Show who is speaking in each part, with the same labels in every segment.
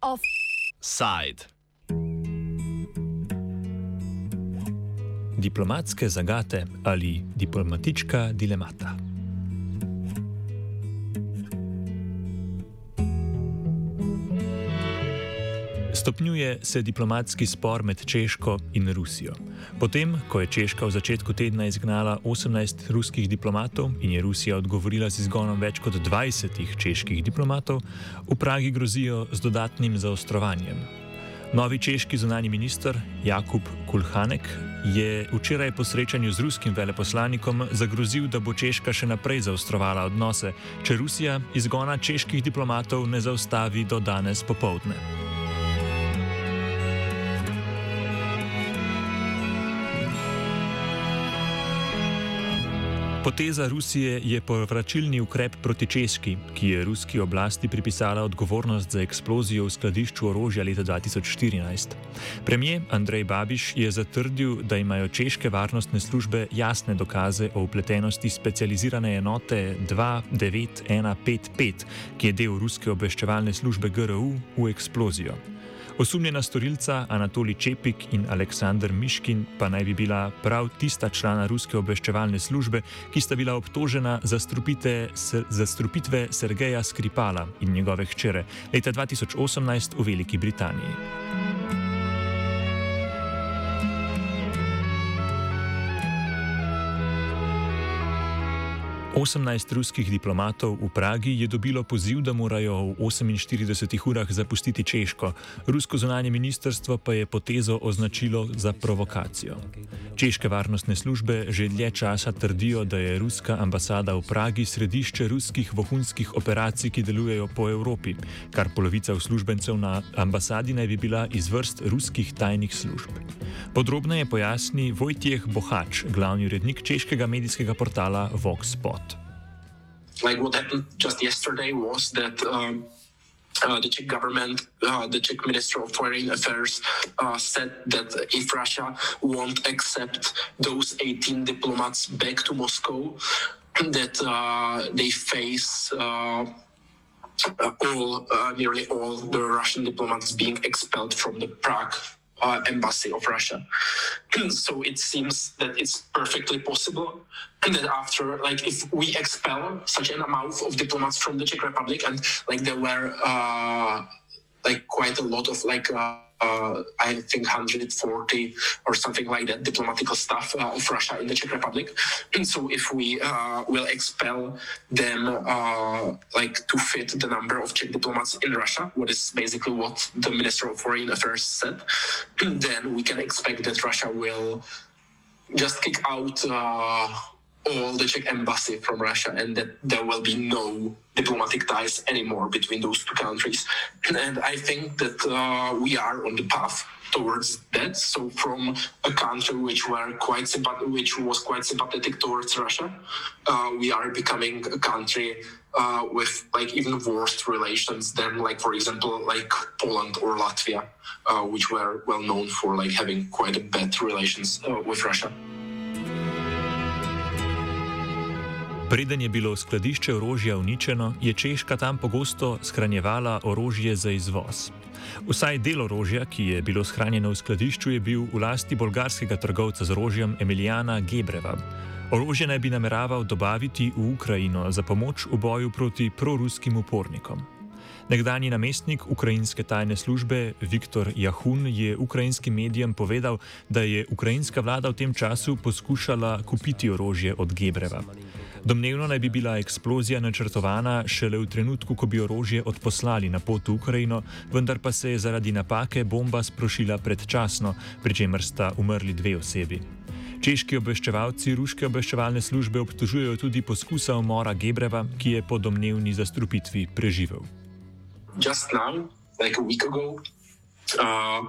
Speaker 1: Offside. Diplomatske zagate ali diplomatička dilemata. Stopnjuje se diplomatski spor med Češko in Rusijo. Potem, ko je Češka v začetku tedna izgnala 18 ruskih diplomatov in je Rusija odgovorila z izgonom več kot 20 čeških diplomatov, v Pragi grozijo z dodatnim zaostrovanjem. Novi češki zunani minister Jakub Kulhanek je včeraj po srečanju z ruskim veleposlanikom zagrozil, da bo Češka še naprej zaostrovala odnose, če Rusija izgona čeških diplomatov ne zaustavi do danes popovdne. Poteza Rusije je povračilni ukrep proti Češki, ki je ruski oblasti pripisala odgovornost za eksplozijo v skladišču orožja leta 2014. Premijer Andrej Babiš je zatrdil, da imajo češke varnostne službe jasne dokaze o upletenosti specializirane enote 29155, ki je del ruske obveščevalne službe GRU, v eksplozijo. Osumljena storilca Anatolij Čepik in Aleksandr Miškin pa naj bi bila prav tista člana ruske obveščevalne službe, ki sta bila obtožena za strupitve Sergeja Skripala in njegove hčere leta 2018 v Veliki Britaniji. 18 ruskih diplomatov v Pragi je dobilo poziv, da morajo v 48 urah zapustiti Češko. Rusko zunanje ministrstvo pa je potezo označilo za provokacijo. Češke varnostne službe že dlje časa trdijo, da je ruska ambasada v Pragi središče ruskih vohunskih operacij, ki delujejo po Evropi, kar polovica uslužbencev na ambasadi naj bi bila iz vrst ruskih tajnih služb. Podrobneje pojasni Vojtjeh Bohač, glavni urednik češkega medijskega portala Voxpot.
Speaker 2: Like what happened just yesterday was that um, uh, the Czech government, uh, the Czech Minister of Foreign Affairs, uh, said that if Russia won't accept those 18 diplomats back to Moscow, that uh, they face uh, all, uh, nearly all the Russian diplomats being expelled from the Prague uh, embassy of Russia. so it seems that it's perfectly possible that after, like, if we expel such an amount of diplomats from the Czech Republic, and like there were uh, like quite a lot of like. Uh, uh, I think 140 or something like that diplomatical staff uh, of Russia in the Czech Republic. And so if we uh, will expel them uh, like to fit the number of Czech diplomats in Russia, what is basically what the Minister of Foreign Affairs said, then we can expect that Russia will just kick out uh, all the Czech embassy from Russia and that there will be no diplomatic ties anymore between those two countries. And I think that uh, we are on the path towards that. So from a country which were quite sympath- which was quite sympathetic towards Russia, uh, we are becoming a country uh, with like even worse relations than like for example like Poland or Latvia, uh, which were well known for like having quite a bad relations uh, with Russia.
Speaker 1: Preden je bilo skladišče orožja uničeno, je Češka tam pogosto shranjevala orožje za izvoz. Vsaj del orožja, ki je bilo shranjeno v skladišču, je bil v lasti bolgarskega trgovca z orožjem Emilijana Gebreva. Orožje naj bi nameraval dobaviti v Ukrajino za pomoč v boju proti proruskim upornikom. Nekdani namestnik ukrajinske tajne službe Viktor Jahun je ukrajinskim medijem povedal, da je ukrajinska vlada v tem času poskušala kupiti orožje od Gebreva. Domnevno naj bi bila eksplozija načrtovana šele v trenutku, ko bi orožje odposlali na pot v Ukrajino, vendar pa se je zaradi napake bomba sprošila predčasno, pri čemer sta umrli dve osebi. Češki obveščevalci ruske obveščevalne službe obtožujejo tudi poskusa umora Gebreva, ki je po domnevni zastrupitvi preživel.
Speaker 2: Just now, like a week ago, uh,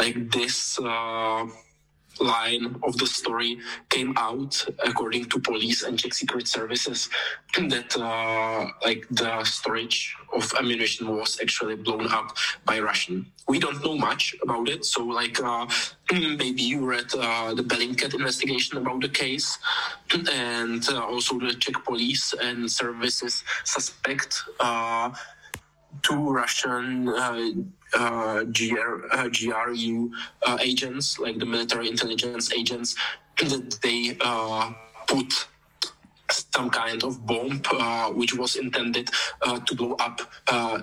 Speaker 2: like this. Uh... line of the story came out, according to police and Czech secret services, that uh, like the storage of ammunition was actually blown up by Russian. We don't know much about it, so like uh, maybe you read uh, the Bellingcat investigation about the case, and uh, also the Czech police and services suspect uh, two Russian uh, uh, GR, uh, GRU uh, agents, like the military intelligence agents, that they uh, put some kind of bomb uh, which was intended uh, to blow up. Uh,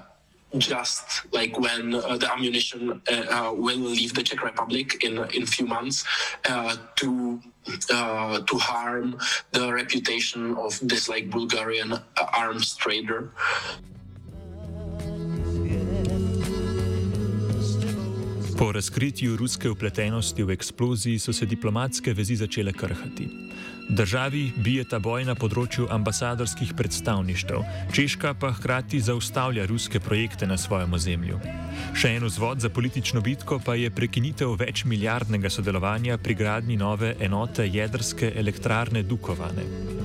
Speaker 2: just like when uh, the ammunition uh, uh, will leave the Czech Republic in in few months, uh, to uh, to harm the reputation of this like Bulgarian uh, arms trader.
Speaker 1: Po razkritju ruske upletenosti v eksploziji so se diplomatske vezi začele krhati. Državi bijeta boj na področju ambasadorskih predstavništev, Češka pa hkrati zaustavlja ruske projekte na svojem ozemlju. Še en vzvod za politično bitko pa je prekinitev večmiljardnega sodelovanja pri gradnji nove enote jedrske elektrarne Dukovane.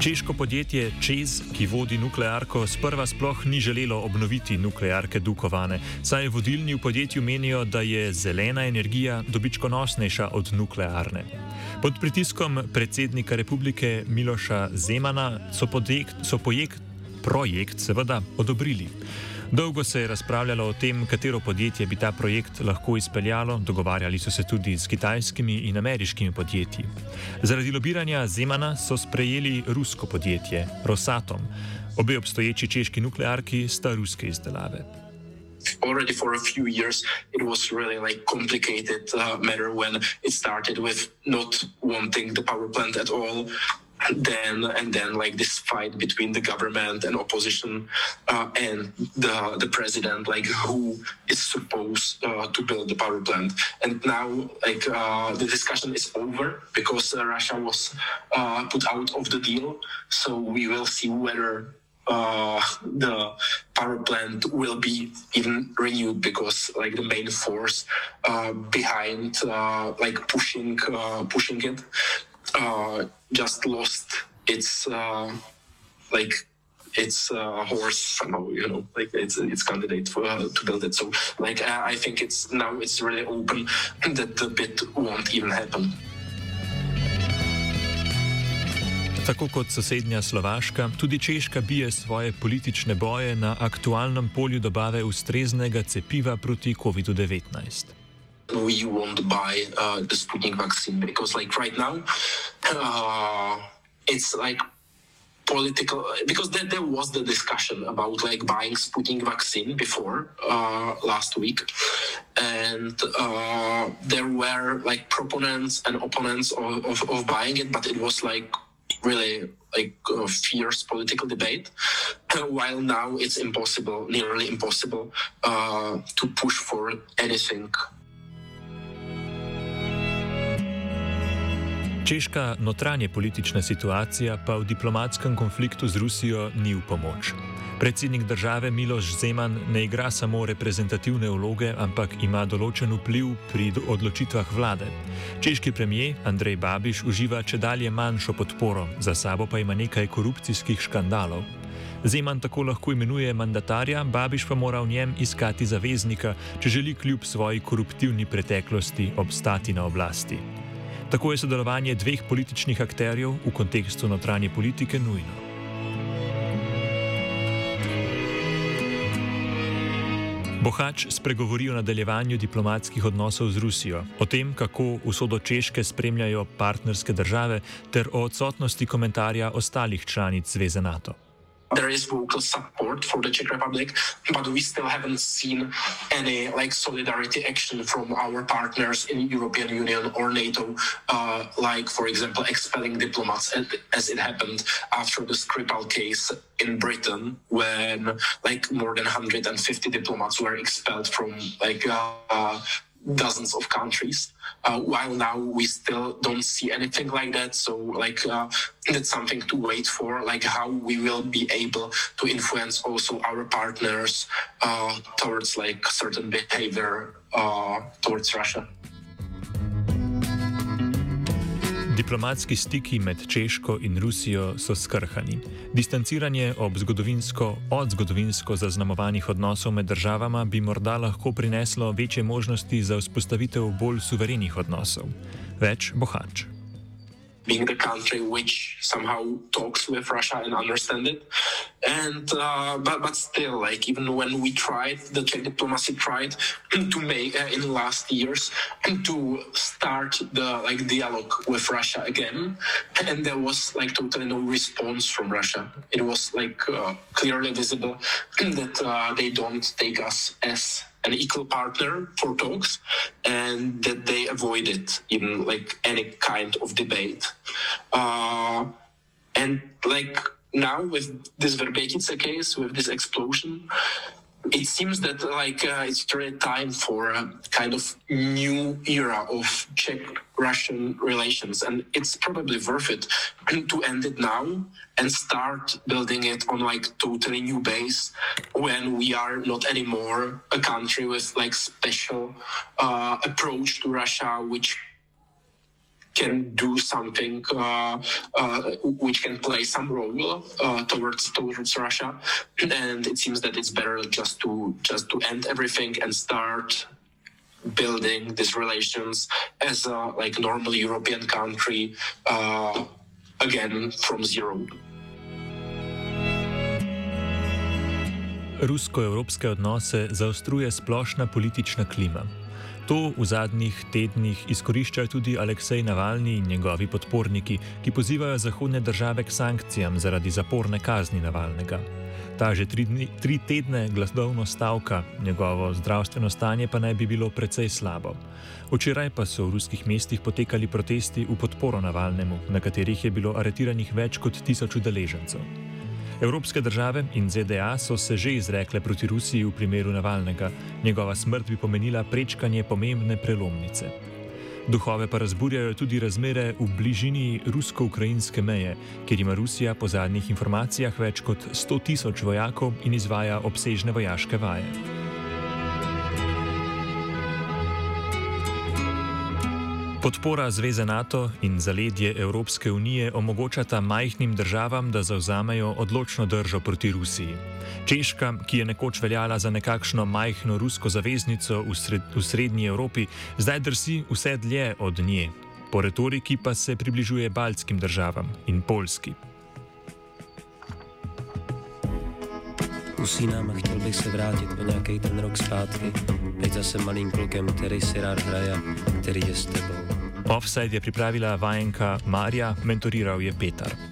Speaker 1: Češko podjetje Čez, ki vodi nuklearko, sprva sploh ni želelo obnoviti nuklearke Dukovane, saj vodilni v podjetju menijo, da je zelena energija dobičkonosnejša od nuklearne. Pod pritiskom predsednika republike Miloša Zemana so, podjekt, so projekt, projekt seveda odobrili. Dolgo se je razpravljalo o tem, katero podjetje bi ta projekt lahko izpeljalo, dogovarjali so se tudi s kitajskimi in ameriškimi podjetji. Zaradi lobiranja Zemana so sprejeli rusko podjetje Rosatom. Obe obstoječi češki nuklearki sta ruske izdelave.
Speaker 2: already for a few years it was really like complicated uh, matter when it started with not wanting the power plant at all then and then like this fight between the government and opposition uh, and the the president like who is supposed uh, to build the power plant. And now like uh, the discussion is over because uh, russia was uh, put out of the deal. So we will see whether uh, the power plant will be even renewed because like the main force behind like pushing pushing it uh, just lost its uh, like its uh, horse somehow you know like it's its candidate for uh, to build it so like uh, I think it's now it's really open that the bid won't even happen.
Speaker 1: Tako kot sosednja Slovaška, tudi Češka bije svoje politične boje na aktualnem polju dobave ustreznega cepiva proti COVID-19.
Speaker 2: We won't buy uh, the Sputnik vaccine because, like, right now, uh, it's like political because there, there was the discussion about like buying Sputnik vaccine before uh, last week, and uh, there were like proponents and opponents of, of, of buying it, but it was like really like a fierce political debate. While now it's impossible, nearly impossible, uh, to push for anything
Speaker 1: Češka notranje politična situacija pa v diplomatskem konfliktu z Rusijo ni v pomoč. Predsednik države Miloš Zeman ne igra samo reprezentativne vloge, ampak ima določen vpliv pri odločitvah vlade. Češki premijer Andrej Babiš uživa če dalje manjšo podporo, za sabo pa ima nekaj korupcijskih škandalov. Zeman tako lahko imenuje mandatarja, Babiš pa mora v njem iskati zaveznika, če želi kljub svoji koruptivni preteklosti obstati na oblasti. Tako je sodelovanje dveh političnih akterjev v kontekstu notranje politike nujno. Bohač spregovori o nadaljevanju diplomatskih odnosov z Rusijo, o tem, kako usodo Češke spremljajo partnerske države, ter o odsotnosti komentarja ostalih članic Zveze NATO.
Speaker 2: There is vocal support for the Czech Republic, but we still haven't seen any like solidarity action from our partners in European Union or NATO, uh, like for example expelling diplomats as it happened after the Skripal case in Britain, when like more than 150 diplomats were expelled from like uh, dozens of countries. Uh, while now we still don't see anything like that. So like uh, that's something to wait for. Like how we will be able to influence also our partners uh, towards like certain behavior uh, towards Russia.
Speaker 1: Diplomatski stiki med Češko in Rusijo so skrhani. Distanciranje zgodovinsko, od zgodovinsko zaznamovanih odnosov med državama bi morda lahko prineslo večje možnosti za vzpostavitev bolj suverenih odnosov. Več bohač.
Speaker 2: Being the country which somehow talks with Russia and understand it. And uh, but but still, like even when we tried, the Czech diplomacy tried to make uh, in last years to start the like dialogue with Russia again, and there was like totally no response from Russia. It was like uh, clearly visible that uh, they don't take us as an equal partner for talks and that they avoided even like any kind of debate. Uh, and like now with this Verbekitsa case with this explosion it seems that like uh, it's really time for a kind of new era of Czech Russian relations, and it's probably worth it to end it now and start building it on like totally new base when we are not anymore a country with like special uh, approach to Russia, which can do something uh, uh, which can play some role uh, towards towards Russia, and it seems that it's better just to just to end everything and start building these relations as a like normal European country uh, again from zero.
Speaker 1: Rusko-evropske odnose zaostruje splošna politična klima. To v zadnjih tednih izkoriščajo tudi Aleksej Navalni in njegovi podporniki, ki pozivajo zahodne države k sankcijam zaradi zaporne kazni Navalnega. Ta že tri, dni, tri tedne glasovno stavka, njegovo zdravstveno stanje pa naj bi bilo precej slabo. Včeraj pa so v ruskih mestih potekali protesti v podporo Navalnemu, na katerih je bilo aretiranih več kot tisoč udeležencev. Evropske države in ZDA so se že izrekle proti Rusiji v primeru Navalnega. Njegova smrt bi pomenila prečkanje pomembne prelomnice. Duhove pa razburjajo tudi razmere v bližini rusko-ukrajinske meje, kjer ima Rusija po zadnjih informacijah več kot 100 tisoč vojakov in izvaja obsežne vojaške vaje. Podpora Zveze NATO in zaledje Evropske unije omogočata majhnim državam, da zauzamejo odločno držo proti Rusiji. Češka, ki je nekoč veljala za nekakšno majhno rusko zaveznico v, sred, v srednji Evropi, zdaj drsi vse dlje od nje. Po retoriki pa se približuje baltskim državam in Poljski. Usínám a chtěl bych se vrátit o nějaký ten rok zpátky. Teď zase malým klukem, který si rád hraje, který je s tebou. Offside je pripravila vajenka Marja, mentoriral je Petar.